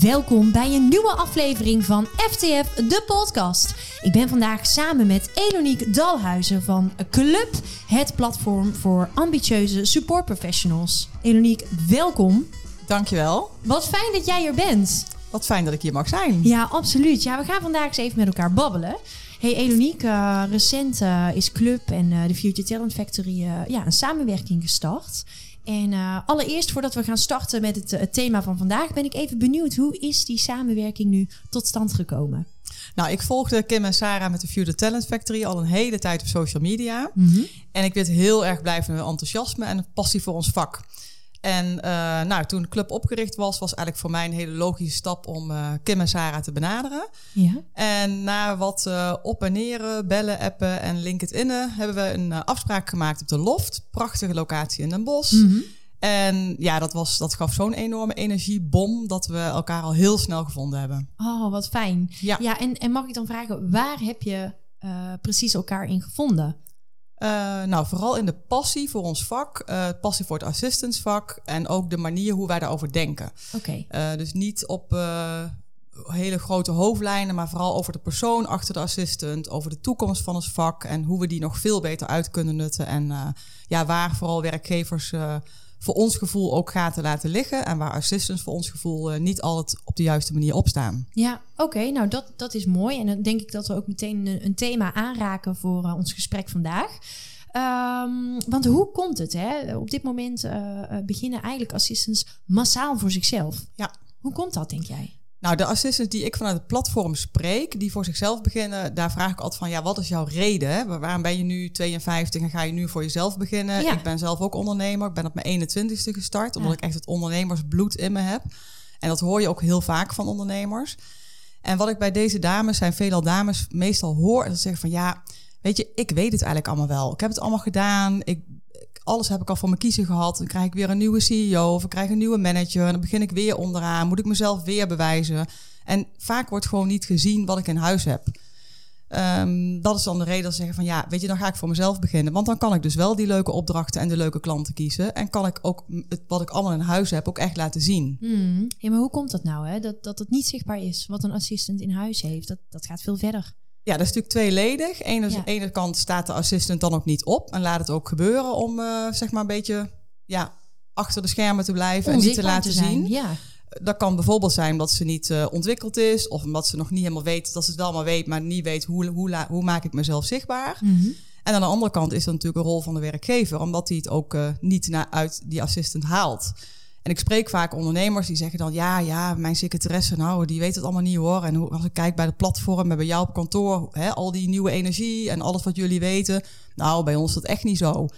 Welkom bij een nieuwe aflevering van FTF, de podcast. Ik ben vandaag samen met Eloniek Dalhuizen van Club, het platform voor ambitieuze support professionals. Eloniek, welkom. Dankjewel. Wat fijn dat jij er bent. Wat fijn dat ik hier mag zijn. Ja, absoluut. Ja, we gaan vandaag eens even met elkaar babbelen. Hey Eloniek, uh, recent uh, is Club en uh, de Future Talent Factory ja, een samenwerking gestart. En allereerst, voordat we gaan starten met het, het, thema van vandaag, ben ik even benieuwd. Hoe is die samenwerking nu tot stand gekomen? Nou, ik volgde Kim en Sarah met de Future Talent Factory al een hele tijd op social media. Mm -hmm. En ik werd heel erg blij van hun enthousiasme en passie voor ons vak. En uh, nou, toen de club opgericht was, was eigenlijk voor mij een hele logische stap om uh, Kim en Sarah te benaderen. Ja. En na wat uh, op en bellen, appen en LinkedIn hebben we een afspraak gemaakt op de Loft. Prachtige locatie in Den Bosch. Mm -hmm. En ja, dat, was, dat gaf zo'n enorme energiebom dat we elkaar al heel snel gevonden hebben. Oh, wat fijn. Ja, ja en, en mag ik dan vragen, waar heb je precies elkaar in gevonden? Uh, nou, vooral in de passie voor ons vak, uh, passie voor het assistantsvak en ook de manier hoe wij daarover denken. Oké. Okay. Uh, dus niet op hele grote hoofdlijnen, maar vooral over de persoon achter de assistant, over de toekomst van ons vak en hoe we die nog veel beter uit kunnen nutten. En ja, waar vooral werkgevers voor ons gevoel ook gaten laten liggen. En waar assistants voor ons gevoel uh, niet altijd op de juiste manier opstaan. Ja, oké. Okay, nou, dat, dat is mooi. En dan denk ik dat we ook meteen een, een thema aanraken voor uh, ons gesprek vandaag. Um, want hoe komt het? Hè? Op dit moment uh, beginnen eigenlijk assistants massaal voor zichzelf. Ja. Hoe komt dat, denk jij? Nou, de assistants die ik vanuit het platform spreek, die voor zichzelf beginnen, daar vraag ik altijd van, ja, wat is jouw reden? Hè? Waarom ben je nu 52 en ga je nu voor jezelf beginnen? Ja. Ik ben zelf ook ondernemer. Ik ben op mijn 21ste gestart, omdat ja. ik echt het ondernemersbloed in me heb. En dat hoor je ook heel vaak van ondernemers. En wat ik bij deze dames, zijn veelal dames, meestal hoor, en dat zeggen van, ja, weet je, ik weet het eigenlijk allemaal wel. Ik heb het allemaal gedaan. Ik, alles heb ik al voor mijn kiezen gehad. Dan krijg ik weer een nieuwe CEO of ik krijg een nieuwe manager. En dan begin ik weer onderaan. Moet ik mezelf weer bewijzen? En vaak wordt gewoon niet gezien wat ik in huis heb. Um, dat is dan de reden dat ze zeggen van ja, weet je, dan ga ik voor mezelf beginnen. Want dan kan ik dus wel die leuke opdrachten en de leuke klanten kiezen. En kan ik ook het, wat ik allemaal in huis heb ook echt laten zien. Hmm. Ja, maar hoe komt dat nou? Hè? Dat, dat het niet zichtbaar is wat een assistent in huis heeft. Dat, dat gaat veel verder. Ja, dat is natuurlijk tweeledig. Aan de ene kant staat de assistent dan ook niet op en laat het ook gebeuren om uh, zeg maar een beetje ja, achter de schermen te blijven en niet te laten te zien. Ja. Dat kan bijvoorbeeld zijn dat ze niet uh, ontwikkeld is of omdat ze nog niet helemaal weet dat ze het wel maar weet, maar niet weet hoe, hoe, hoe maak ik mezelf zichtbaar. Mm -hmm. En aan de andere kant is dat natuurlijk een rol van de werkgever, omdat hij het ook uh, niet naar, uit die assistent haalt. En ik spreek vaak ondernemers die zeggen dan: ja, ja, mijn secretaresse, nou, die weet het allemaal niet hoor. En als ik kijk bij het platform en bij jou op kantoor, hè, al die nieuwe energie en alles wat jullie weten, nou, bij ons is dat echt niet zo.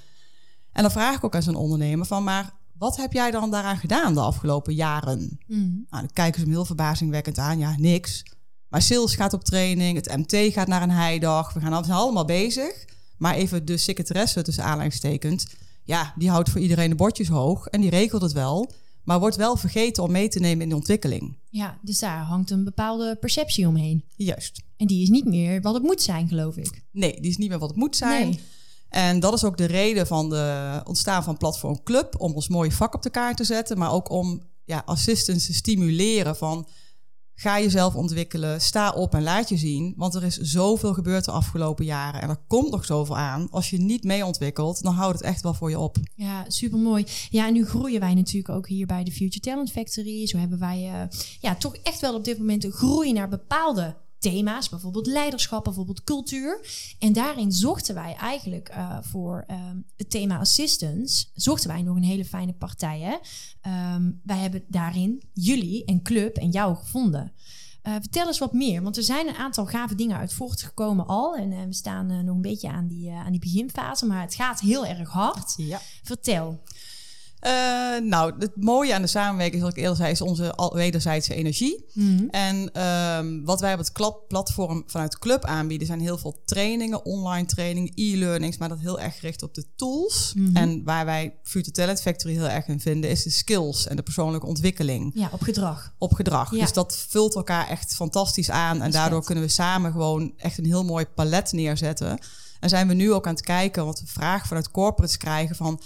En dan vraag ik ook aan zo'n ondernemer van: maar wat heb jij dan daaraan gedaan de afgelopen jaren? Mm. Nou, dan kijken ze me heel verbazingwekkend aan: ja, niks. Maar sales gaat op training, het MT gaat naar een heidag, we gaan allemaal bezig. Maar even de secretaresse tussen aanleidingstekens ja, die houdt voor iedereen de bordjes hoog en die regelt het wel. Maar wordt wel vergeten om mee te nemen in de ontwikkeling. Ja, dus daar hangt een bepaalde perceptie omheen. Juist. En die is niet meer wat het moet zijn, geloof ik. Nee, die is niet meer wat het moet zijn. Nee. En dat is ook de reden van de ontstaan van Platform Club. Om ons mooie vak op de kaart te zetten. Maar ook om ja, assistants te stimuleren van... Ga jezelf ontwikkelen, sta op en laat je zien. Want er is zoveel gebeurd de afgelopen jaren. En er komt nog zoveel aan. Als je niet mee ontwikkelt, dan houdt het echt wel voor je op. Ja, supermooi. Ja, en nu groeien wij natuurlijk ook hier bij de Future Talent Factory. Zo hebben wij uh, ja, toch echt wel op dit moment een groei naar bepaalde thema's, bijvoorbeeld leiderschap, bijvoorbeeld cultuur. En daarin zochten wij eigenlijk uh, voor um, het thema assistance, zochten wij nog een hele fijne partij. Hè? Um, wij hebben daarin jullie en club en jou gevonden. Uh, vertel eens wat meer, want er zijn een aantal gave dingen uit voortgekomen al. En uh, we staan nog een beetje aan die, aan die beginfase, maar het gaat heel erg hard. Ja. Vertel. Uh, nou, het mooie aan de samenwerking, zoals ik eerder zei, is onze wederzijdse energie. Mm -hmm. En um, wat wij op het platform vanuit Club aanbieden, zijn heel veel trainingen, online training, e-learnings, maar dat heel erg gericht op de tools. Mm -hmm. En waar wij Future Talent Factory heel erg in vinden, is de skills en de persoonlijke ontwikkeling. Ja, op gedrag. Op gedrag. Ja. Dus dat vult elkaar echt fantastisch aan. En daardoor kunnen we samen gewoon echt een heel mooi palet neerzetten. En zijn we nu ook aan het kijken, wat we vragen vanuit corporates krijgen van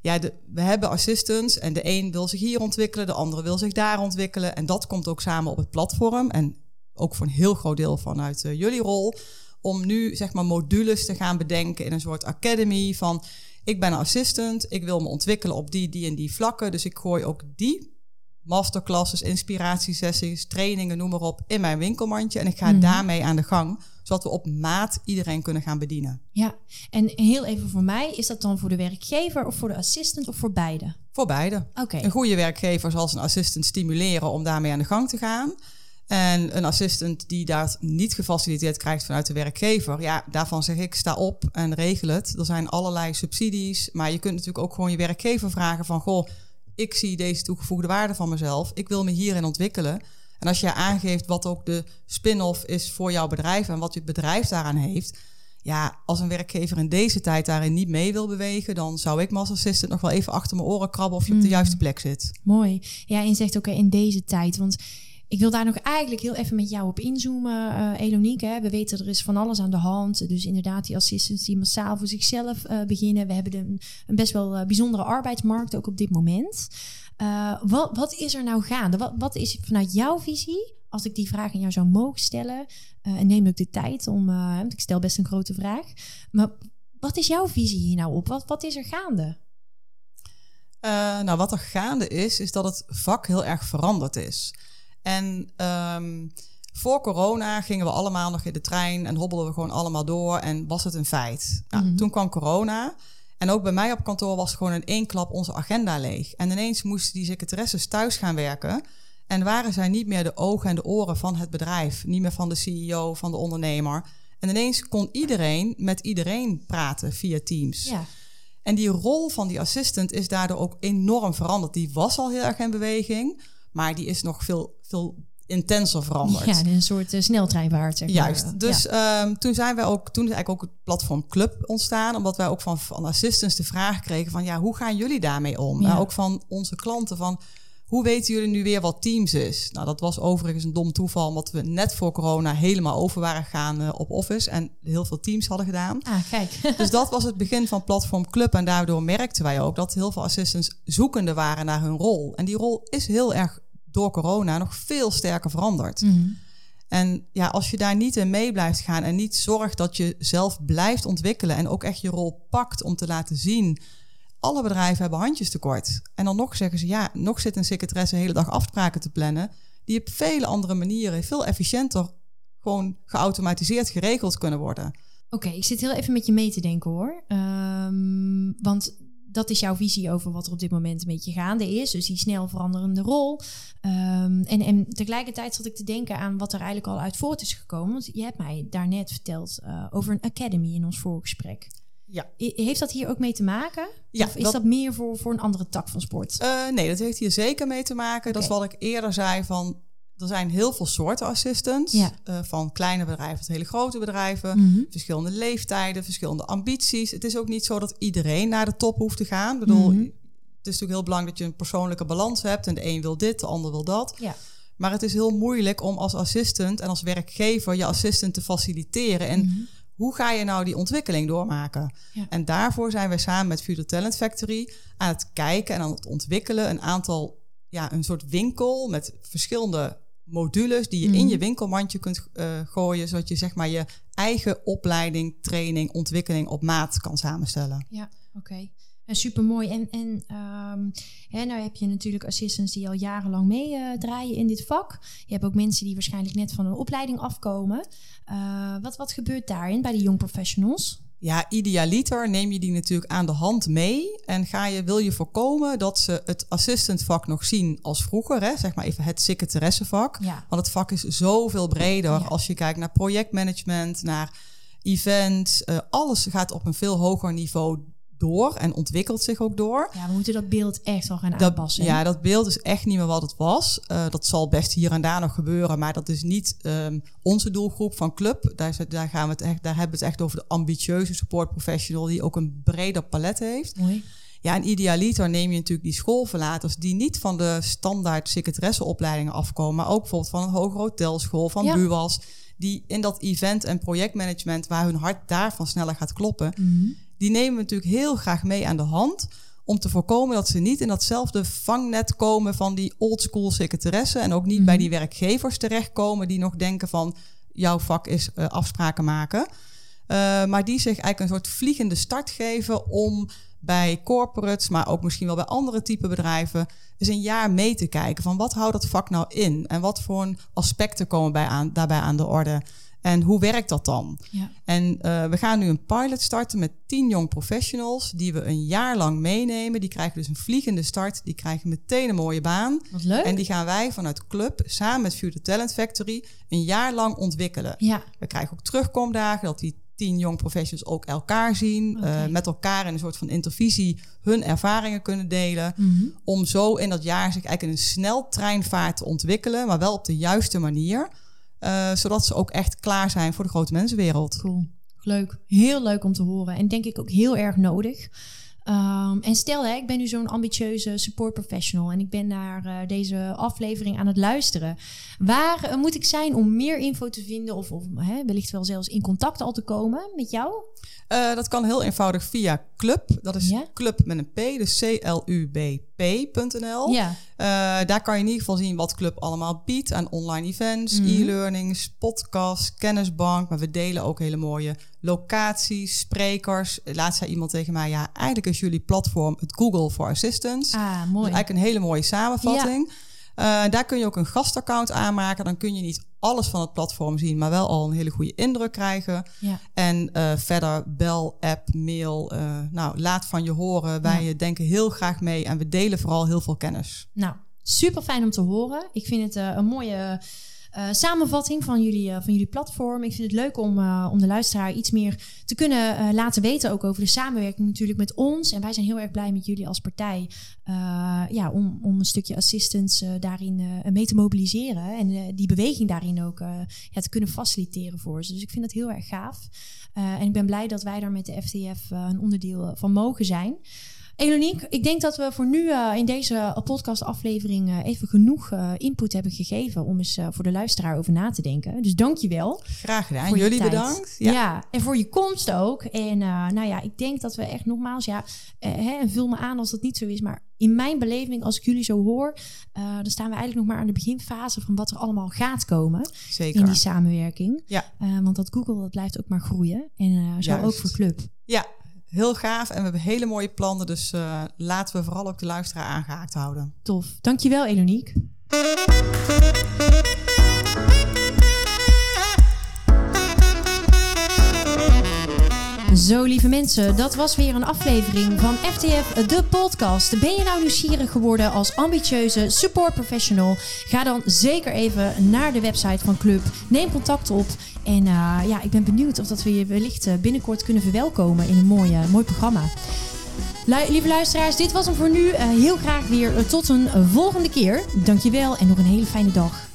ja, we hebben assistants en de een wil zich hier ontwikkelen, de andere wil zich daar ontwikkelen. En dat komt ook samen op het platform. En ook voor een heel groot deel vanuit uh, jullie rol. Om nu zeg maar modules te gaan bedenken in een soort academy van ik ben een assistant, ik wil me ontwikkelen op die, die en die vlakken. Dus ik gooi ook die masterclasses, inspiratiesessies, trainingen, noem maar op, in mijn winkelmandje. En ik ga mhm. daarmee aan de gang, zodat we op maat iedereen kunnen gaan bedienen. Ja, en heel even voor mij, is dat dan voor de werkgever of voor de assistant of voor beide? Voor beide. Oké. Een goede werkgever zal zijn assistant stimuleren om daarmee aan de gang te gaan. En een assistant die dat niet gefaciliteerd krijgt vanuit de werkgever, ja, daarvan zeg ik, sta op en regel het. Er zijn allerlei subsidies, maar je kunt natuurlijk ook gewoon je werkgever vragen van, goh, ik zie deze toegevoegde waarde van mezelf, ik wil me hierin ontwikkelen. En als je aangeeft wat ook de spin-off is voor jouw bedrijf en wat je bedrijf daaraan heeft, ja, als een werkgever in deze tijd daarin niet mee wil bewegen, dan zou ik me als assistant nog wel even achter mijn oren krabben of je op de mm. juiste plek zit. Mooi. Ja, en je zegt ook in deze tijd, want ik wil daar nog eigenlijk heel even met jou op inzoomen, uh, Elonique. We weten er is van alles aan de hand. Dus inderdaad, die assistants die massaal voor zichzelf uh, beginnen. We hebben een, best wel uh, bijzondere arbeidsmarkt ook op dit moment. wat, wat is er nou gaande? Wat, wat is vanuit jouw visie, als ik die vraag aan jou zou mogen stellen, en neem ook de tijd om, want ik stel best een grote vraag. Maar wat is jouw visie hier nou op? Wat, wat is er gaande? nou, wat er gaande is, is dat het vak heel erg veranderd is. En ehm, voor corona gingen we allemaal nog in de trein en hobbelden we gewoon allemaal door en was het een feit. Nou, mhm. Toen kwam corona en ook bij mij op kantoor was gewoon in één klap onze agenda leeg. En ineens moesten die secretaresses thuis gaan werken. En waren zij niet meer de ogen en de oren van het bedrijf, niet meer van de CEO, van de ondernemer. En ineens kon iedereen met iedereen praten via Teams. Ja. En die rol van die assistant is daardoor ook enorm veranderd. Die was al heel erg in beweging. Maar die is nog veel, veel intenser veranderd. Ja, een soort uh, sneltreinvaart. Zeg Juist. Dus ehm, toen zijn wij ook, toen is eigenlijk ook het platform Club ontstaan, omdat wij ook van, van assistants de vraag kregen van ja, hoe gaan jullie daarmee om? Ja. ook van onze klanten van hoe weten jullie nu weer wat Teams is? Nou, dat was overigens een dom toeval, omdat we net voor corona helemaal over waren gegaan uh, op Office en heel veel Teams hadden gedaan. Ah, kijk. dus dat was het begin van Platform Club en daardoor merkten wij ook dat heel veel assistants zoekende waren naar hun rol. En die rol is heel erg door corona nog veel sterker veranderd. Mhm. En ja, als je daar niet in mee blijft gaan en niet zorgt dat je zelf blijft ontwikkelen en ook echt je rol pakt om te laten zien alle bedrijven hebben handjes tekort. En dan nog zeggen ze, ja, nog zit een secretaresse de hele dag afspraken te plannen, die op vele andere manieren veel efficiënter gewoon geautomatiseerd geregeld kunnen worden. Oké, ik zit heel even met je mee te denken hoor. Um, want dat is jouw visie over wat er op dit moment een beetje gaande is. Dus die snel veranderende rol. Um, en, en tegelijkertijd zat ik te denken aan wat er eigenlijk al uit voort is gekomen. Want je hebt mij daarnet verteld uh, over een academy in ons voorgesprek. Ja. Heeft dat hier ook mee te maken? Ja, of is dat, meer voor, voor een andere tak van sport? Uh, nee, dat heeft hier zeker mee te maken. Dat is wat ik eerder zei van... Er zijn heel veel soorten assistants. Ja. Uh, van kleine bedrijven tot hele grote bedrijven. Mm Verschillende leeftijden, verschillende ambities. Het is ook niet zo dat iedereen naar de top hoeft te gaan. Ik bedoel, mm het is natuurlijk heel belangrijk dat je een persoonlijke balans hebt. En de een wil dit, de ander wil dat. Ja. Maar het is heel moeilijk om als assistant en als werkgever je assistant te faciliteren. En mhm hoe ga je nou die ontwikkeling doormaken? En daarvoor zijn we samen met Future Talent Factory aan het kijken en aan het ontwikkelen een aantal, ja, een soort winkel met verschillende modules die je in mhm. je winkelmandje kunt uh, gooien, zodat je zeg maar je eigen opleiding, training, ontwikkeling op maat kan samenstellen. Ja, oké. En super mooi. En, en um, hè, nou heb je natuurlijk assistants die al jarenlang meedraaien in dit vak. Je hebt ook mensen die waarschijnlijk net van een opleiding afkomen. Uh, wat, wat gebeurt daarin bij de young professionals? Ja, idealiter neem je die natuurlijk aan de hand mee en ga je, wil je voorkomen dat ze het assistantvak nog zien als vroeger, hè? zeg maar even het secretaressevak. Ja. Want het vak is zoveel breder als je kijkt naar projectmanagement, naar events. Uh, alles gaat op een veel hoger niveau door en ontwikkelt zich ook door. Ja, we moeten dat beeld echt wel gaan aanpassen. Ja, dat beeld is echt niet meer wat het was. Uh, dat zal best hier en daar nog gebeuren, maar dat is niet um, onze doelgroep van club. Daar, daar, gaan we het echt, daar hebben we het echt over de ambitieuze support professional die ook een breder palet heeft. Mooi. Ja, en idealiter neem je natuurlijk die schoolverlaters die niet van de standaard secretaresseopleidingen afkomen, maar ook bijvoorbeeld van een hogere hotelschool, van ja. BUAS, die in dat event- en projectmanagement, waar hun hart daarvan sneller gaat kloppen, mm die nemen we natuurlijk heel graag mee aan de hand om te voorkomen dat ze niet in datzelfde vangnet komen van die oldschool secretaressen en ook niet bij Mhm. die werkgevers terechtkomen die nog denken van jouw vak is eh, afspraken maken. Eh, maar die zich eigenlijk een soort vliegende start geven om bij corporates, maar ook misschien wel bij andere type bedrijven, eens een jaar mee te kijken van wat houdt dat vak nou in en wat voor aspecten komen bij aan, daarbij aan de orde en hoe werkt dat dan? Ja. En eh, we gaan nu een pilot starten met 10 young professionals die we een jaar lang meenemen. Die krijgen dus een vliegende start, die krijgen meteen een mooie baan. Wat leuk. En die gaan wij vanuit Club samen met Future Talent Factory een jaar lang ontwikkelen. ja, We krijgen ook terugkomdagen, dat die tien young professionals ook elkaar zien. Eh, met elkaar in een soort van intervisie hun ervaringen kunnen delen. Mhm. Om zo in dat jaar zich eigenlijk in een sneltreinvaart te ontwikkelen, maar wel op de juiste manier. Eh, zodat ze ook echt klaar zijn voor de grote mensenwereld. Cool. Leuk. Heel leuk om te horen. En denk ik ook heel erg nodig. Ehm, en stel, hè, ik ben nu zo'n ambitieuze support professional en ik ben naar eh, deze aflevering aan het luisteren. Waar eh, moet ik zijn om meer info te vinden of, of hè, wellicht wel zelfs in contact al te komen met jou? Eh, dat kan heel eenvoudig via Club. Dat is Ja? Club met een P, dus C-L-U-B-P.nl. Ja, Eh, daar kan je in ieder geval zien wat Club allemaal biedt aan online events, Mhm. e-learnings, podcasts, kennisbank. Maar we delen ook hele mooie locaties, sprekers. Laatst zei iemand tegen mij, ja, eigenlijk is jullie platform het Google for Assistance. ah, Dat mooi. is eigenlijk een hele mooie samenvatting. Eh, daar kun je ook een gastaccount aanmaken. Dan kun je niet alles van het platform zien, maar wel al een hele goede indruk krijgen. Ja. En eh, verder bel, app, mail. eh, nou, laat van je horen. Wij Ja. denken heel graag mee en we delen vooral heel veel kennis. Nou, super fijn om te horen. Ik vind het een mooie eh, samenvatting van jullie, eh, van jullie platform. Ik vind het leuk om, eh, om de luisteraar iets meer te kunnen laten weten. Ook over de samenwerking natuurlijk met ons. En wij zijn heel erg blij met jullie als partij. ja, om, om een stukje assistance daarin mee te mobiliseren. En die beweging daarin ook ja, te kunnen faciliteren voor ze. Dus ik vind het heel erg gaaf. En ik ben blij dat wij daar met de FTF een onderdeel van mogen zijn. Eloniek, ik denk dat we voor nu eh, in deze podcastaflevering eh, even genoeg eh, input hebben gegeven om eens voor de luisteraar over na te denken. Dus dank je wel. Graag gedaan. Jullie bedankt. Ja. en voor je komst ook. En nou ja, ik denk dat we echt nogmaals, ja, hè, en vul me aan als dat niet zo is, maar in mijn beleving, als ik jullie zo hoor, dan staan we eigenlijk nog maar aan de beginfase van wat er allemaal gaat komen Zeker. in die samenwerking. Ja. Want dat Google, dat blijft ook maar groeien. En zo Juist. ook voor Club. Ja, heel gaaf. En we hebben hele mooie plannen. Dus eh, laten we vooral ook de luisteraar aangehaakt houden. Tof. Dankjewel, Eloniek. Zo, lieve mensen, dat was weer een aflevering van FTF, de podcast. Ben je nou nieuwsgierig geworden als ambitieuze support professional? Ga dan zeker even naar de website van Club. Neem contact op. En eh, ja, ik ben benieuwd of dat we je wellicht eh, binnenkort kunnen verwelkomen in een mooi, eh, mooi programma. Lieve luisteraars, dit was hem voor nu. Heel graag weer tot een volgende keer. Dankjewel en nog een hele fijne dag.